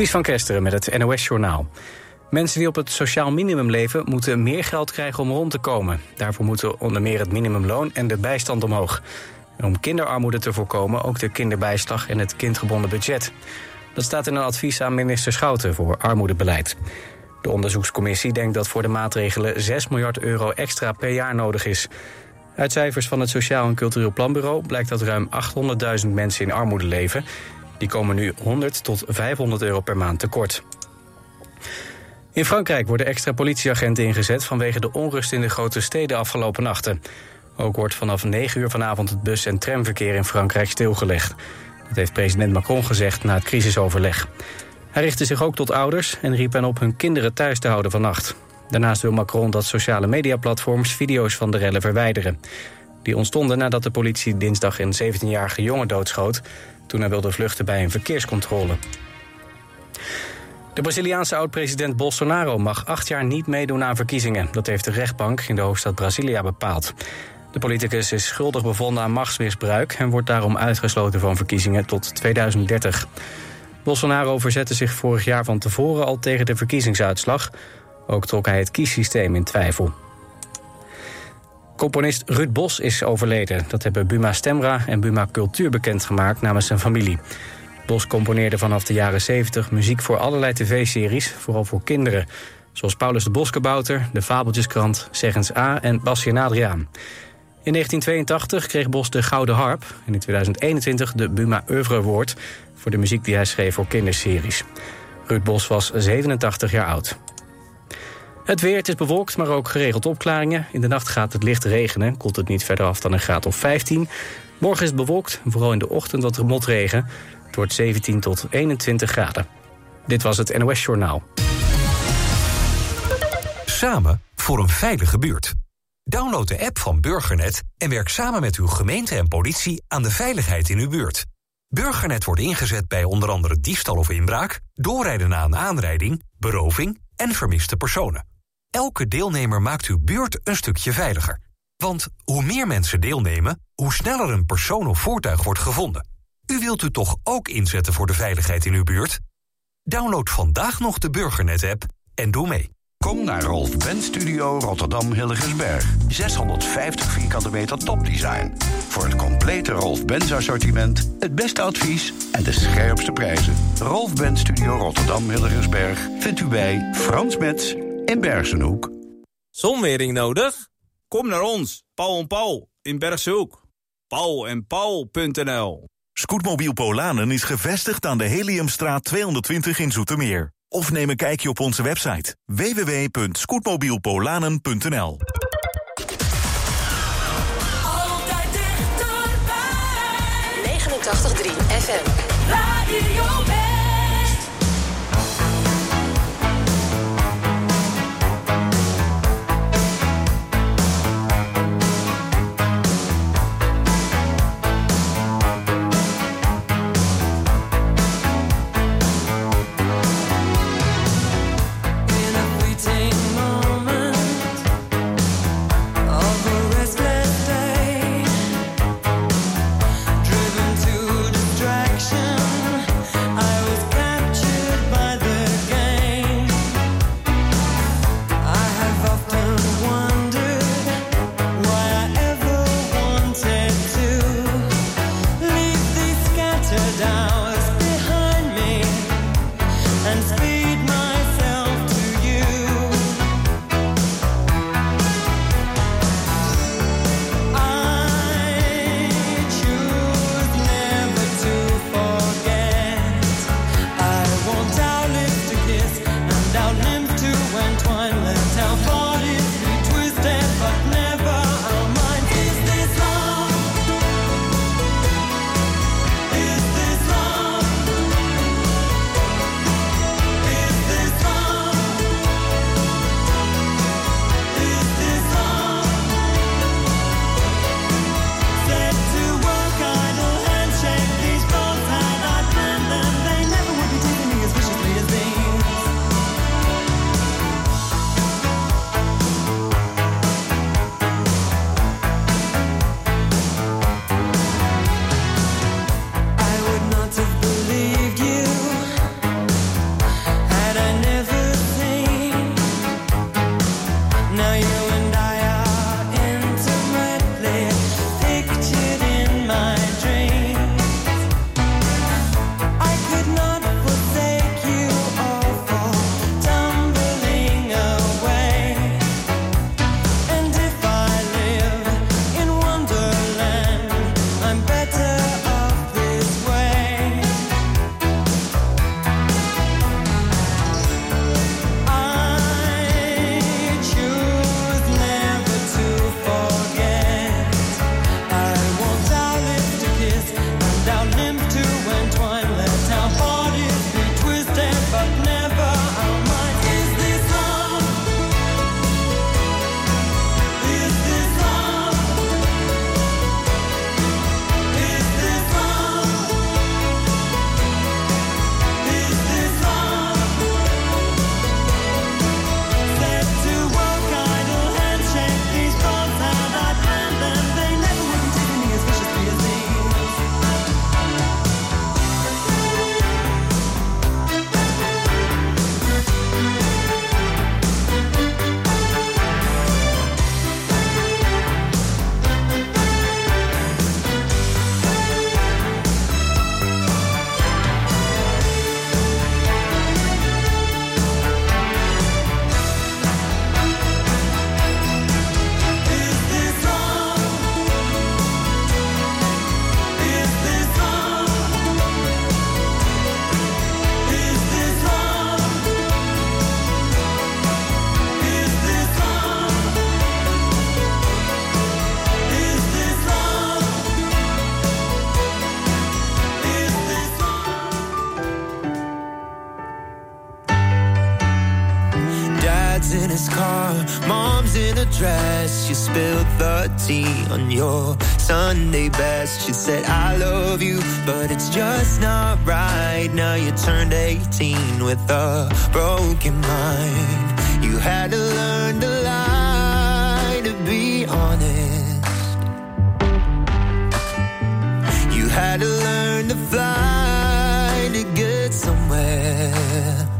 Ties van Kesteren met het NOS-journaal. Mensen die op het sociaal minimum leven moeten meer geld krijgen om rond te komen. Daarvoor moeten onder meer het minimumloon en de bijstand omhoog. En om kinderarmoede te voorkomen ook de kinderbijslag en het kindgebonden budget. Dat staat in een advies aan minister Schouten voor armoedebeleid. De onderzoekscommissie denkt dat voor de maatregelen 6 miljard euro extra per jaar nodig is. Uit cijfers van het Sociaal en Cultureel Planbureau blijkt dat ruim 800.000 mensen in armoede leven. Die komen nu 100 tot 500 euro per maand tekort. In Frankrijk worden extra politieagenten ingezet vanwege de onrust in de grote steden afgelopen nachten. Ook wordt vanaf 9 uur vanavond het bus- en tramverkeer in Frankrijk stilgelegd. Dat heeft president Macron gezegd na het crisisoverleg. Hij richtte zich ook tot ouders en riep hen op hun kinderen thuis te houden vannacht. Daarnaast wil Macron dat sociale mediaplatforms video's van de rellen verwijderen. Die ontstonden nadat de politie dinsdag een 17-jarige jongen doodschoot... toen hij wilde vluchten bij een verkeerscontrole. De Braziliaanse oud-president Bolsonaro mag acht jaar niet meedoen aan verkiezingen. Dat heeft de rechtbank in de hoofdstad Brasilia bepaald. De politicus is schuldig bevonden aan machtsmisbruik... en wordt daarom uitgesloten van verkiezingen tot 2030. Bolsonaro verzette zich vorig jaar van tevoren al tegen de verkiezingsuitslag. Ook trok hij het kiessysteem in twijfel. Componist Ruud Bos is overleden. Dat hebben Buma Stemra en Buma Cultuur bekendgemaakt namens zijn familie. Bos componeerde vanaf de jaren 70 muziek voor allerlei tv-series, vooral voor kinderen. Zoals Paulus de Boskabouter, De Fabeltjeskrant, Zeggens A en Basje en Adriaan. In 1982 kreeg Bos de Gouden Harp en in 2021 de Buma Oeuvre Award... voor de muziek die hij schreef voor kinderseries. Ruud Bos was 87 jaar oud. Het weer, het is bewolkt, maar ook geregeld opklaringen. In de nacht gaat het licht regenen, komt het niet verder af dan een graad of 15. Morgen is het bewolkt, vooral in de ochtend wat motregen. Het wordt 17 tot 21 graden. Dit was het NOS Journaal. Samen voor een veilige buurt. Download de app van Burgernet en werk samen met uw gemeente en politie aan de veiligheid in uw buurt. Burgernet wordt ingezet bij onder andere diefstal of inbraak, doorrijden na een aanrijding, beroving en vermiste personen. Elke deelnemer maakt uw buurt een stukje veiliger. Want hoe meer mensen deelnemen, hoe sneller een persoon of voertuig wordt gevonden. U wilt u toch ook inzetten voor de veiligheid in uw buurt? Download vandaag nog de Burgernet-app en doe mee. Kom naar Rolf Benz Studio Rotterdam Hilligensberg. 650 vierkante meter topdesign. Voor het complete Rolf Benz assortiment, het beste advies en de scherpste prijzen. Rolf Benz Studio Rotterdam Hilligensberg vindt u bij Frans Metz in Bergenhoek. Zonwering nodig? Kom naar ons, Paul en Paul in Bergshoek. Paul en Paul.nl Scootmobiel Polanen is gevestigd aan de Heliumstraat 220 in Zoetermeer. Of neem een kijkje op onze website www.scootmobielpolanen.nl Altijd dichterbij. 89.3 FM. Radio She said, I love you, but it's just not right. Now you turned 18 with a broken mind. You had to learn to lie to be honest. You had to learn to fly to get somewhere.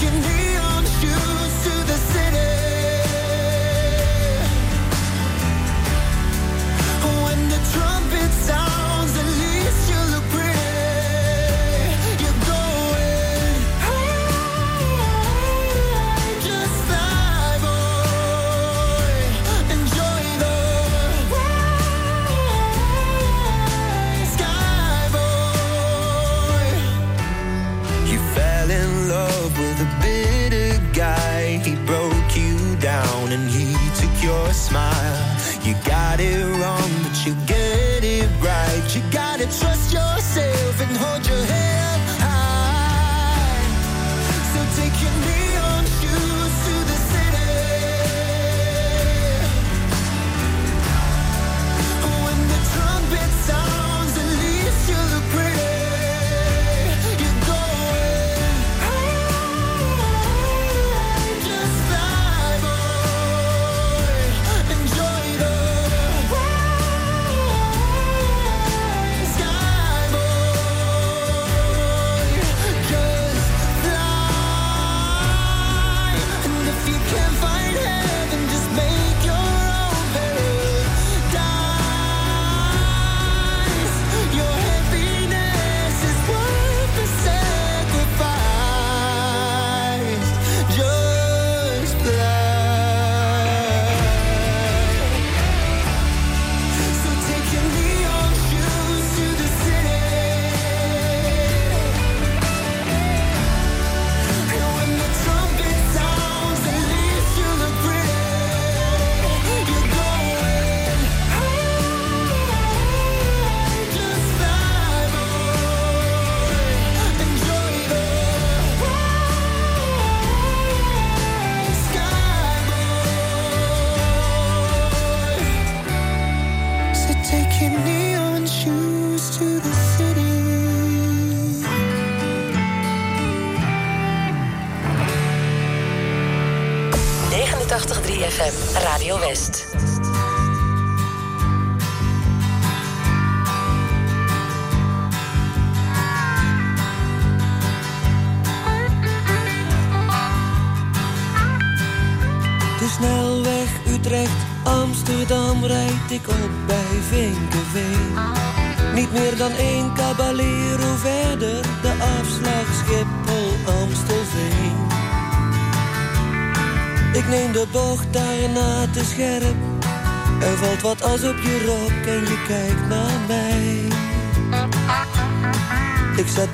can hear smile. You got it wrong,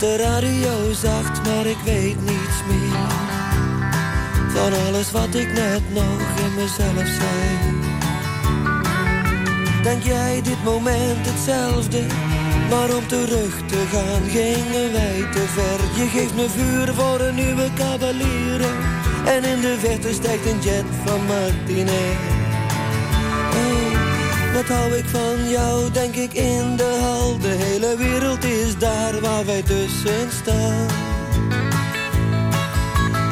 de radio zacht, maar ik weet niets meer. Van alles wat ik net nog in mezelf zei. Denk jij dit moment hetzelfde? Maar om terug te gaan gingen wij te ver. Je geeft me vuur voor een nieuwe cavalier. En in de verte stijgt een jet van Martinair. Wat hou ik van jou, denk ik in de hal. De hele wereld is daar waar wij tussen staan.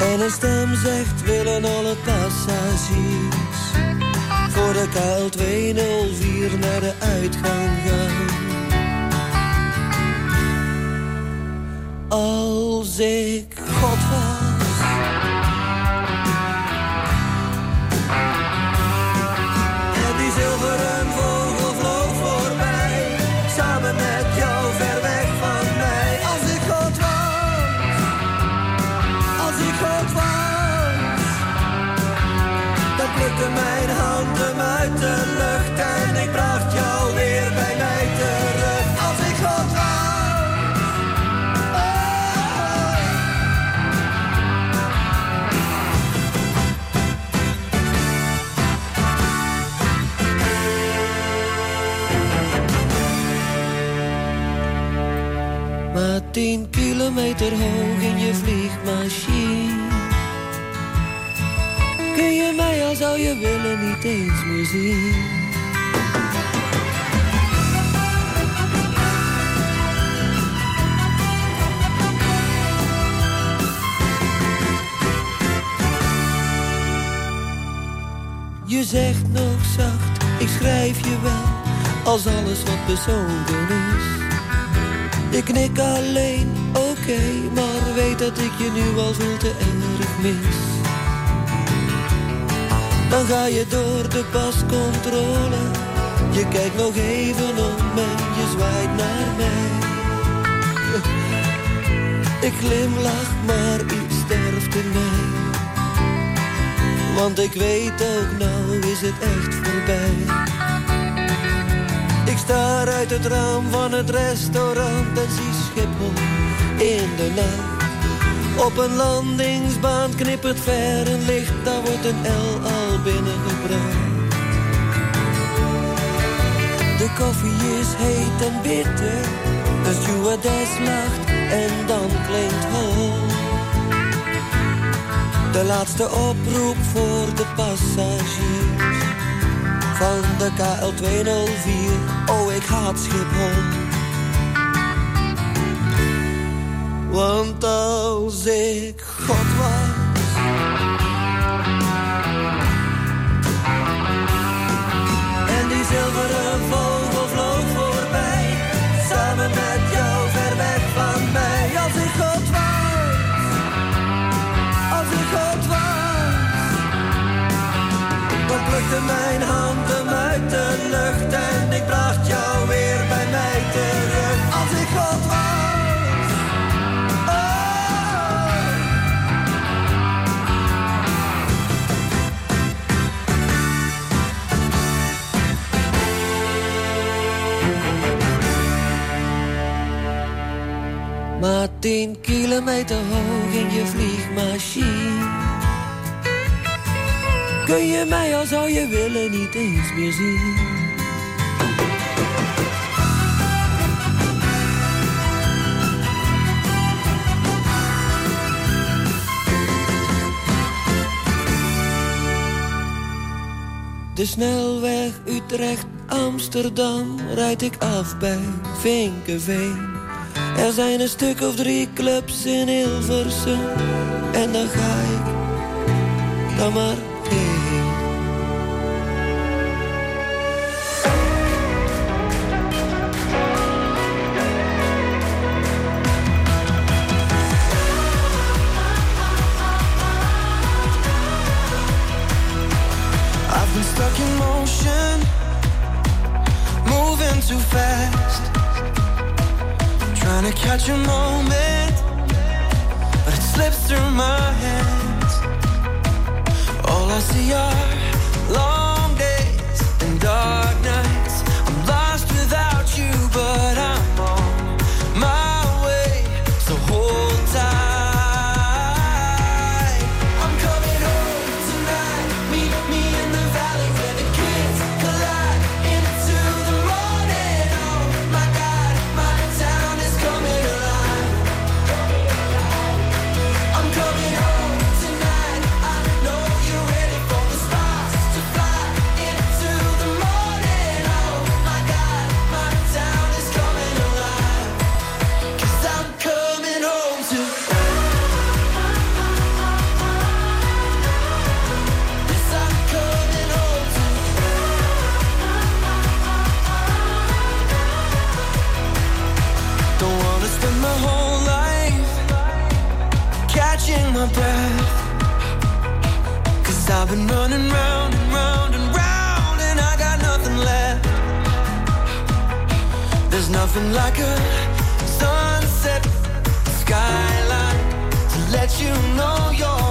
En een stem zegt, willen alle passagiers voor de kuil 204 naar de uitgang gaan. Als ik God kilometer hoog in je vliegmachine. Kun je mij al zou je willen niet eens meer zien. Je zegt nog zacht, ik schrijf je wel, als alles wat persoonlijk is. Ik knik alleen, oké, maar weet dat ik je nu al veel te erg mis. Dan ga je door de pascontrole, je kijkt nog even om en je zwaait naar mij. Ik glimlach, maar iets sterft in mij. Want ik weet ook, nou is het echt voorbij. Ik sta uit het raam van het restaurant en zie Schiphol in de nacht. Op een landingsbaan knippert ver een licht, daar wordt een L al binnengebracht. De koffie is heet en bitter, de stewardess lacht en dan klinkt hol. De laatste oproep voor de passagiers van de KL 204. Oh, ik haat Schiphol. Want als ik God was. En die zilveren vogel vloog voorbij, samen met jou ver weg van mij. Als ik God was als ik God was. Dan plukte mijn hand tien kilometer hoog in je vliegmachine. Kun je mij al zou je willen niet eens meer zien. De snelweg Utrecht-Amsterdam rijd ik af bij Vinkenveen. Er zijn een stuk of drie clubs in Hilversum En dan ga ik dan maar heen I've been stuck in motion, moving too fast. Trying to catch a moment, but it slips through my hands. All I see are been running round and round and round and I got nothing left. There's nothing like a sunset skyline to let you know you're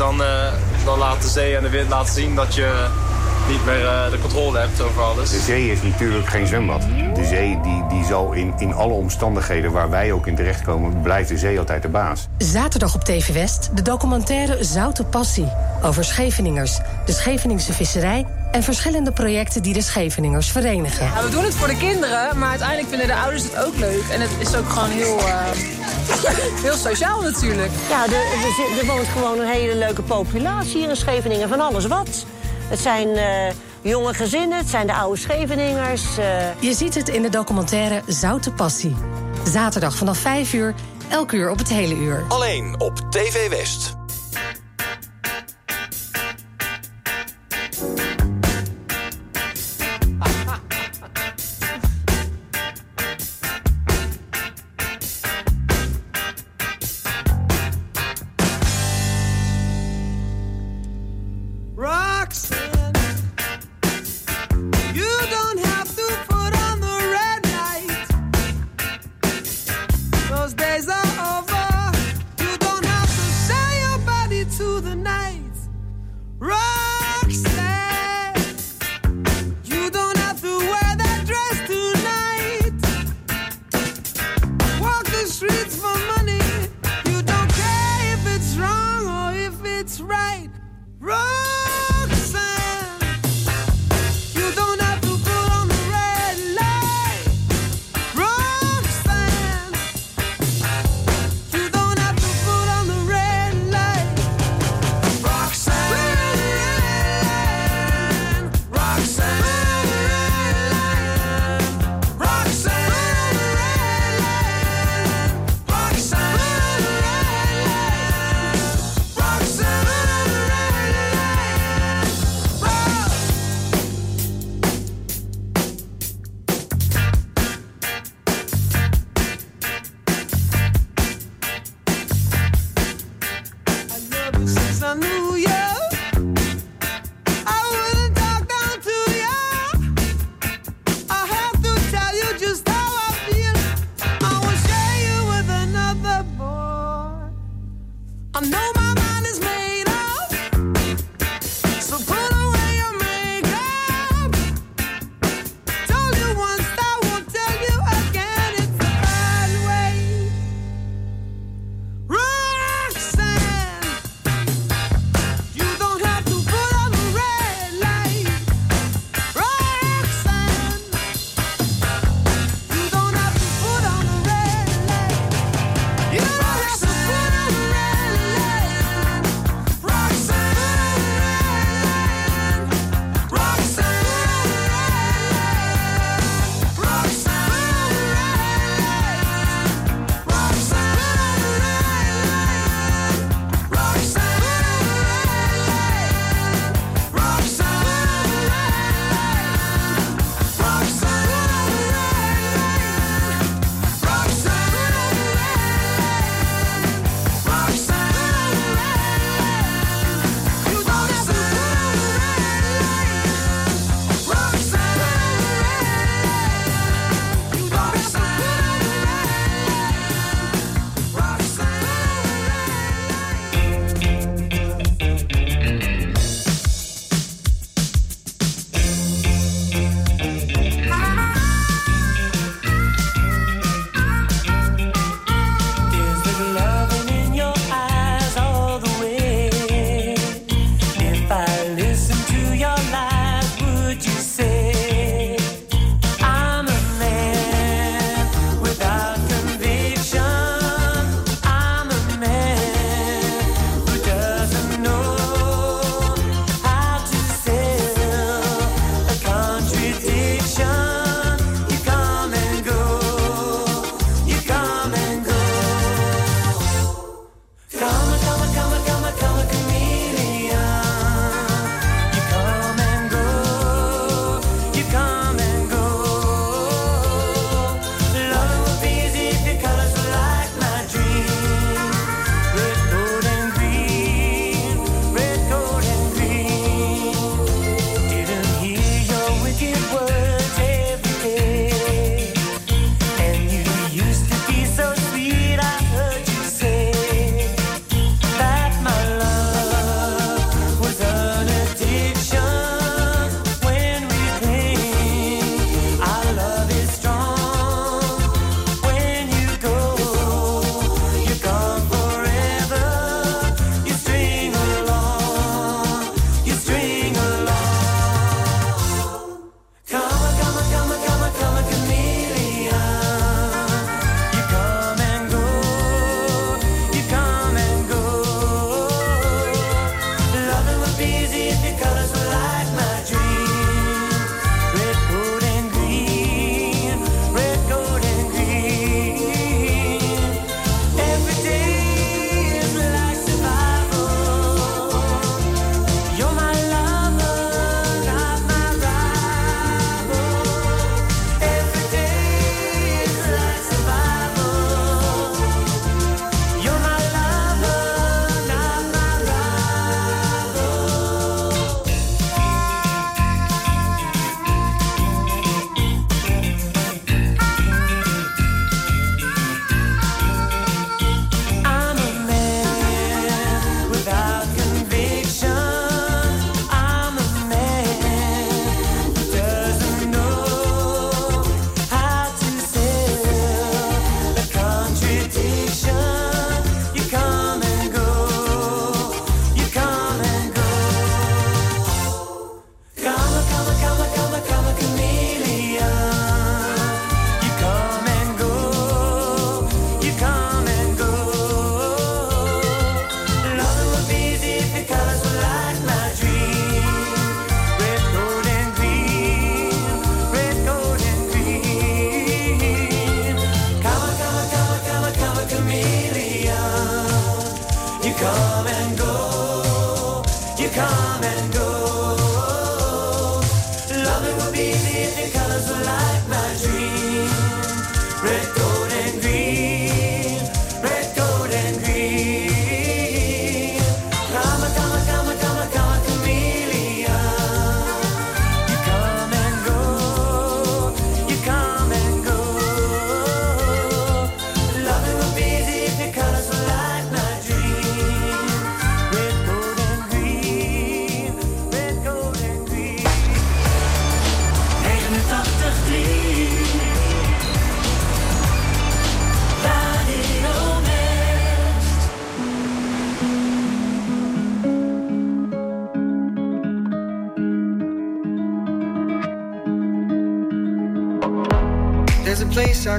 dan, eh, dan laat de zee en de wind laten zien dat je niet meer eh, de controle hebt over alles. De zee is natuurlijk geen zwembad. De zee die, die zal in, in alle omstandigheden waar wij ook in terechtkomen... blijft de zee altijd de baas. Zaterdag op TV West de documentaire Zoute Passie. Over Scheveningers, de Scheveningse visserij... en verschillende projecten die de Scheveningers verenigen. Ja, we doen het voor de kinderen, maar uiteindelijk vinden de ouders het ook leuk. En het is ook gewoon heel, eh, heel sociaal natuurlijk. Ja, er, er, er woont gewoon een hele leuke populatie hier in Scheveningen. Van alles wat. Het zijn eh, jonge gezinnen, het zijn de oude Scheveningers. eh. Je ziet het in de documentaire Zoute Passie. Zaterdag vanaf 5 uur, elk uur op het hele uur. Alleen op TV West.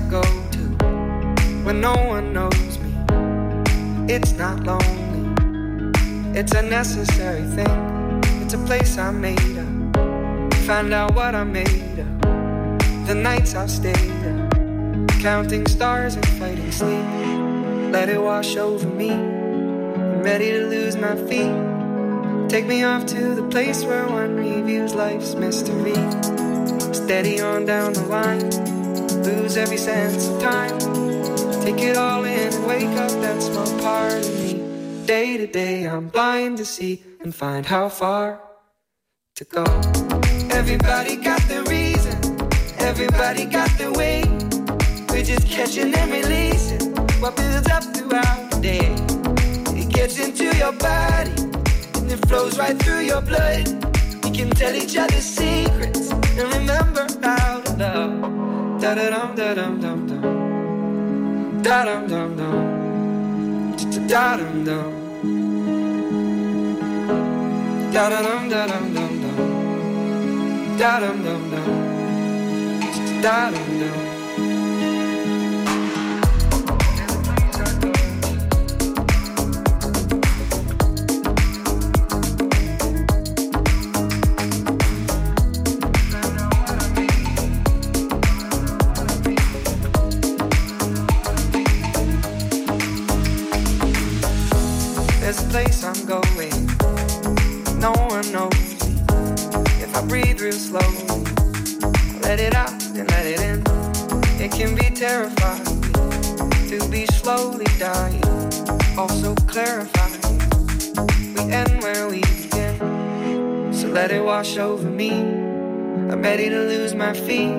Go to when no one knows me. It's not lonely, it's a necessary thing. It's a place I made up. Find out what I made of. The nights I've stayed up, counting stars and fighting sleep. Let it wash over me. I'm ready to lose my feet. Take me off to the place where one reviews life's mystery. Steady on down the line, lose every sense of time. Take it all in and wake up that small part of me. Day to day, I'm blind to see and find how far to go. Everybody got their reason, everybody got their way. We're just catching and releasing what builds up throughout the day. It gets into your body and it flows right through your blood. We can tell each other secrets and remember how to love. Da da dum da dum dum dum. Da dum dum dum. Da dum dum. Da dum dum dum dum. Da dum dum dum. Da dum dum. Also clarifying. We end where we begin. So let it wash over me. I'm ready to lose my feet.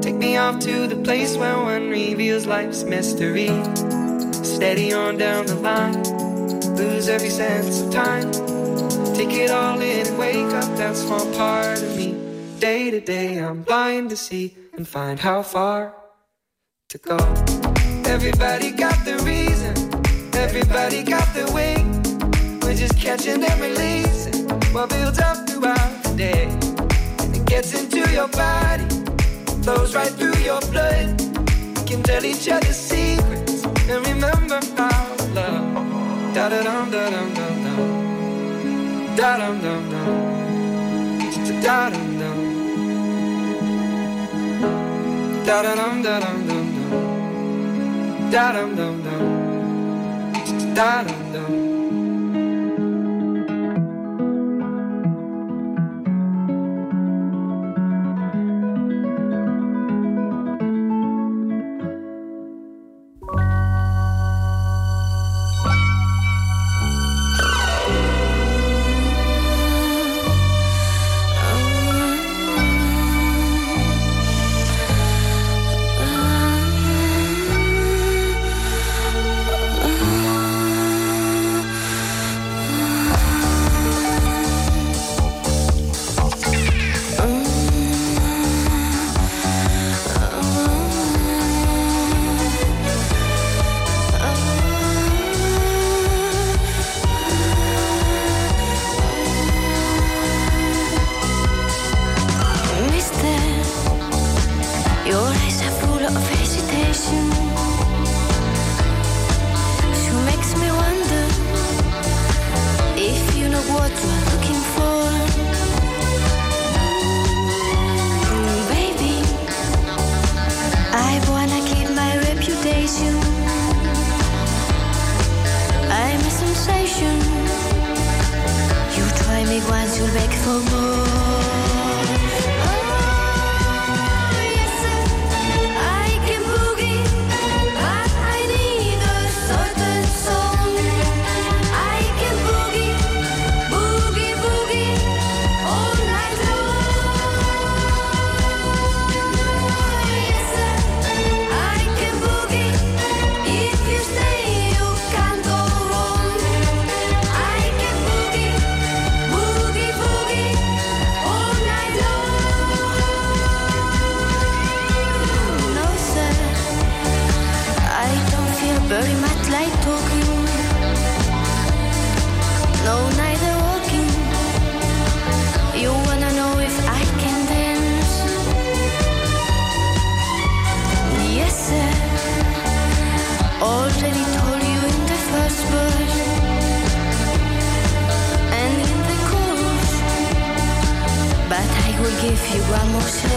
Take me off to the place where one reveals life's mystery. Steady on down the line, lose every sense of time. Take it all in and wake up that small part of me. Day to day, I'm blind to see and find how far to go. Everybody got the reason, everybody got the way. We're just catching and releasing what builds up throughout the day. And it gets into your body, flows right through your blood. We can tell each other secrets and remember to love. Da da dum da dum dum dum. Da dum dum dum. Da dum dum. Da dum dum dum dum. Da dum dum dum. Da dum dum. I'm a sensation. You try me once you beg for more. amor a...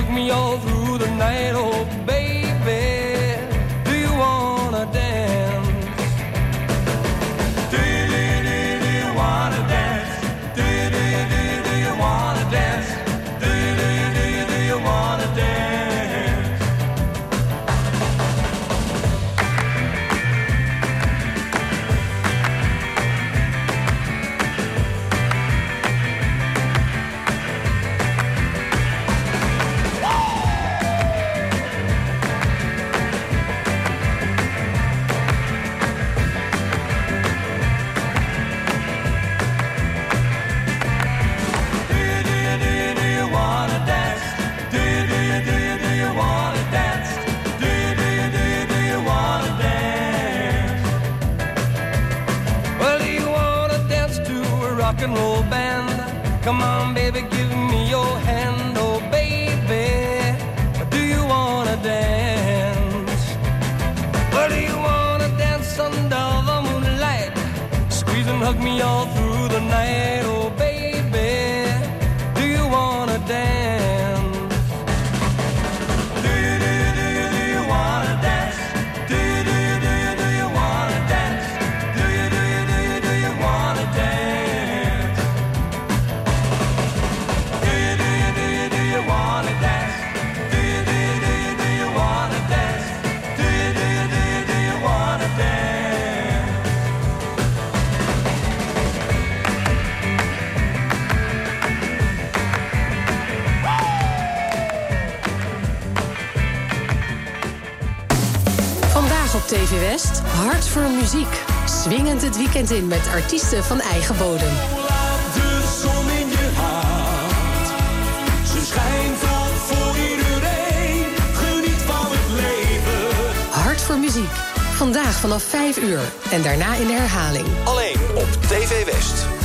drug me all through the night. Oh, Come on. TV West, hart voor muziek. Swingend het weekend in met artiesten van eigen bodem. Laat de zon in je hart. Ze schijnt voor iedereen. Geniet van het leven. Hart voor muziek. Vandaag vanaf 5 uur en daarna in herhaling. Alleen op TV West.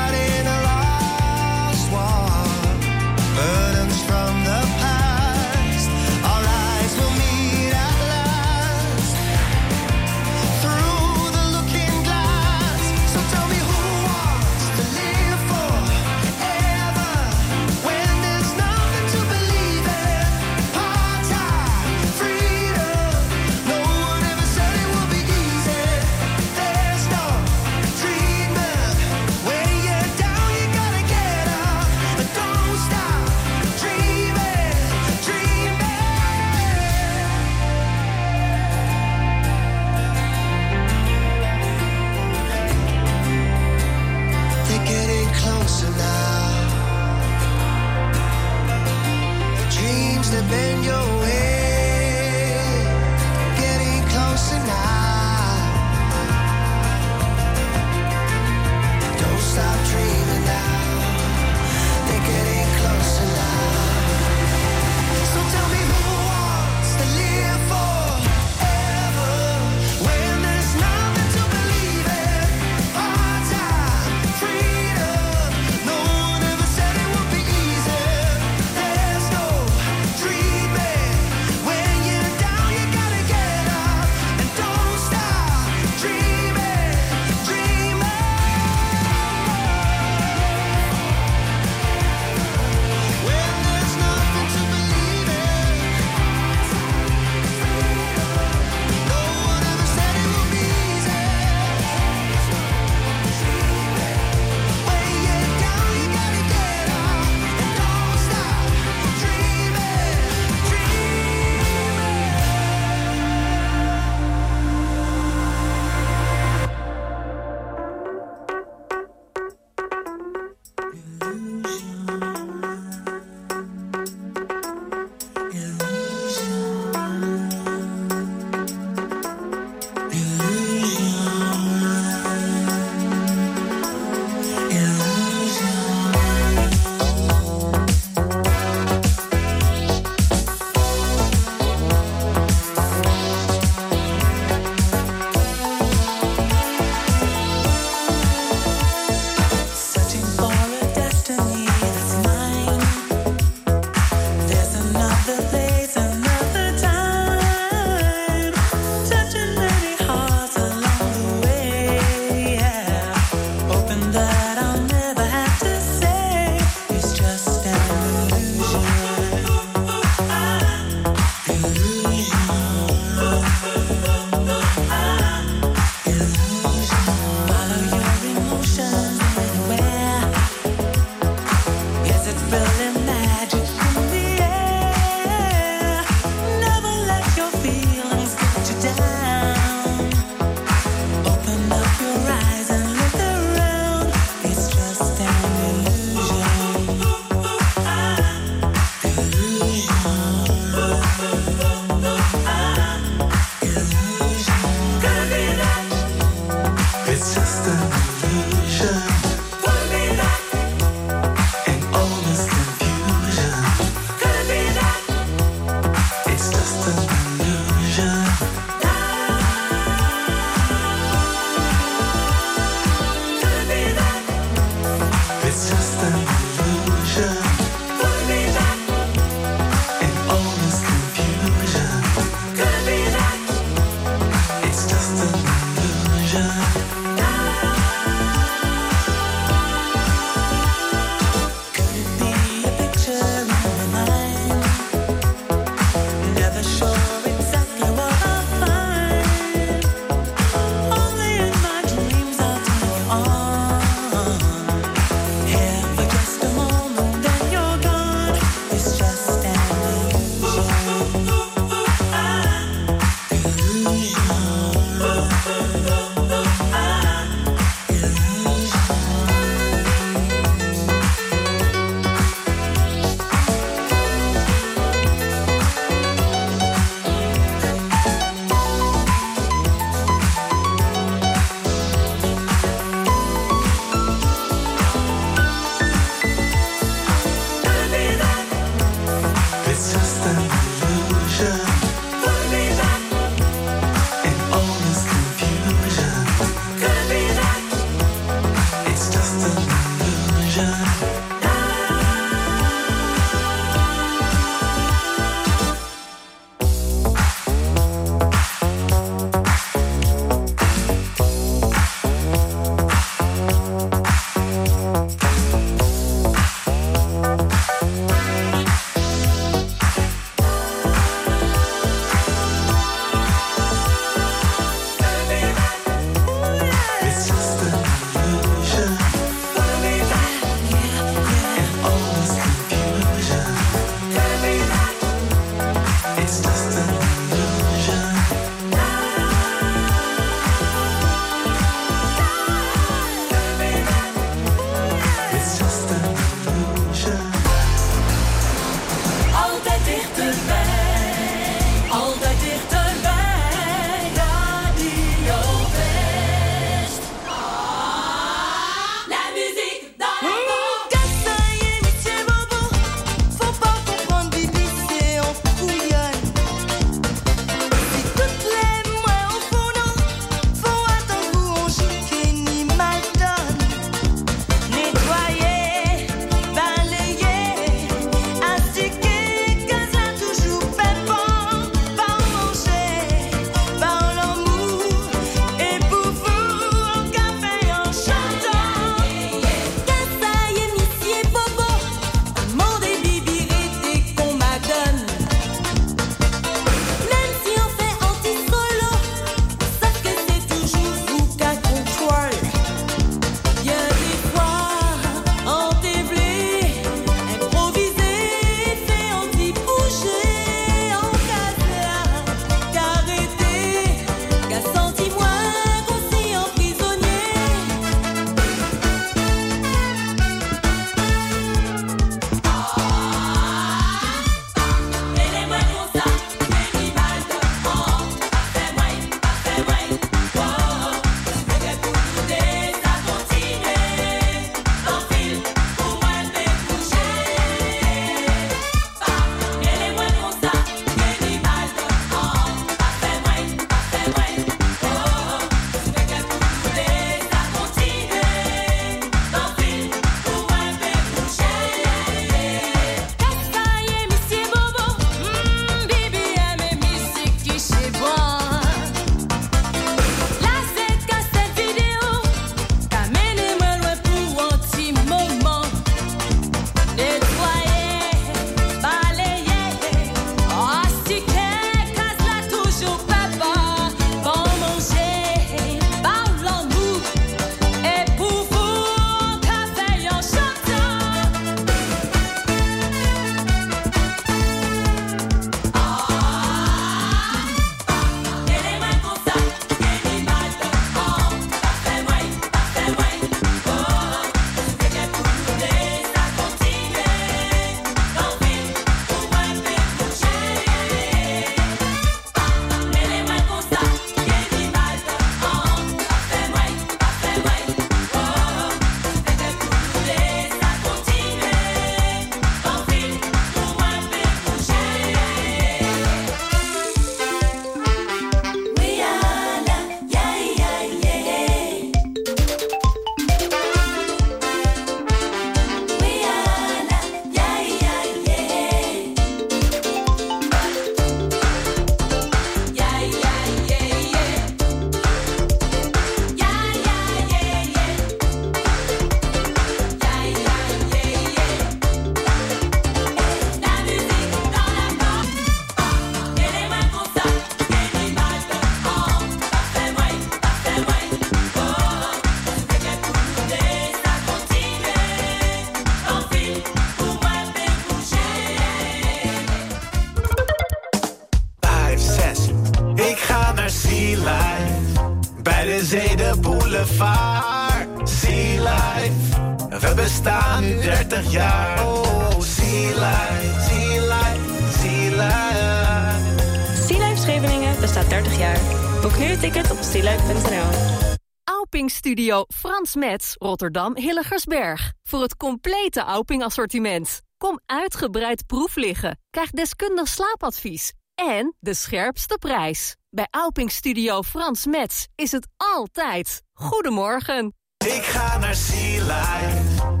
Studio Frans Metz, Rotterdam Hilligersberg. Voor het complete Auping assortiment. Kom uitgebreid proef liggen. Krijg deskundig slaapadvies. En de scherpste prijs. Bij Auping Studio Frans Metz is het altijd. Goedemorgen. Ik ga naar Sea Life.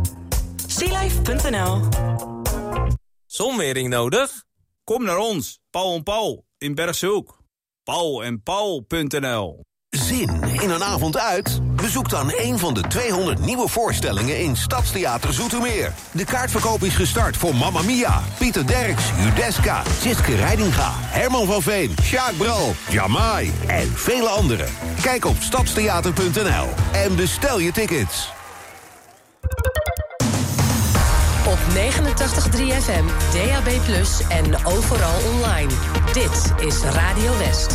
Sealife.nl Zonwering nodig? Kom naar ons, Paul en Paul in Bergshoek. Paul en Paul.nl Zin in een avond uit? Bezoek dan een van de 200 nieuwe voorstellingen in Stadstheater Zoetermeer. De kaartverkoop is gestart voor Mamma Mia, Pieter Derks, Judeska, Siske Reidinga, Herman van Veen, Sjaak Bral, Jamai en vele anderen. Kijk op stadstheater.nl en bestel je tickets. Op 89.3 FM, DAB+, en overal online. Dit is Radio West.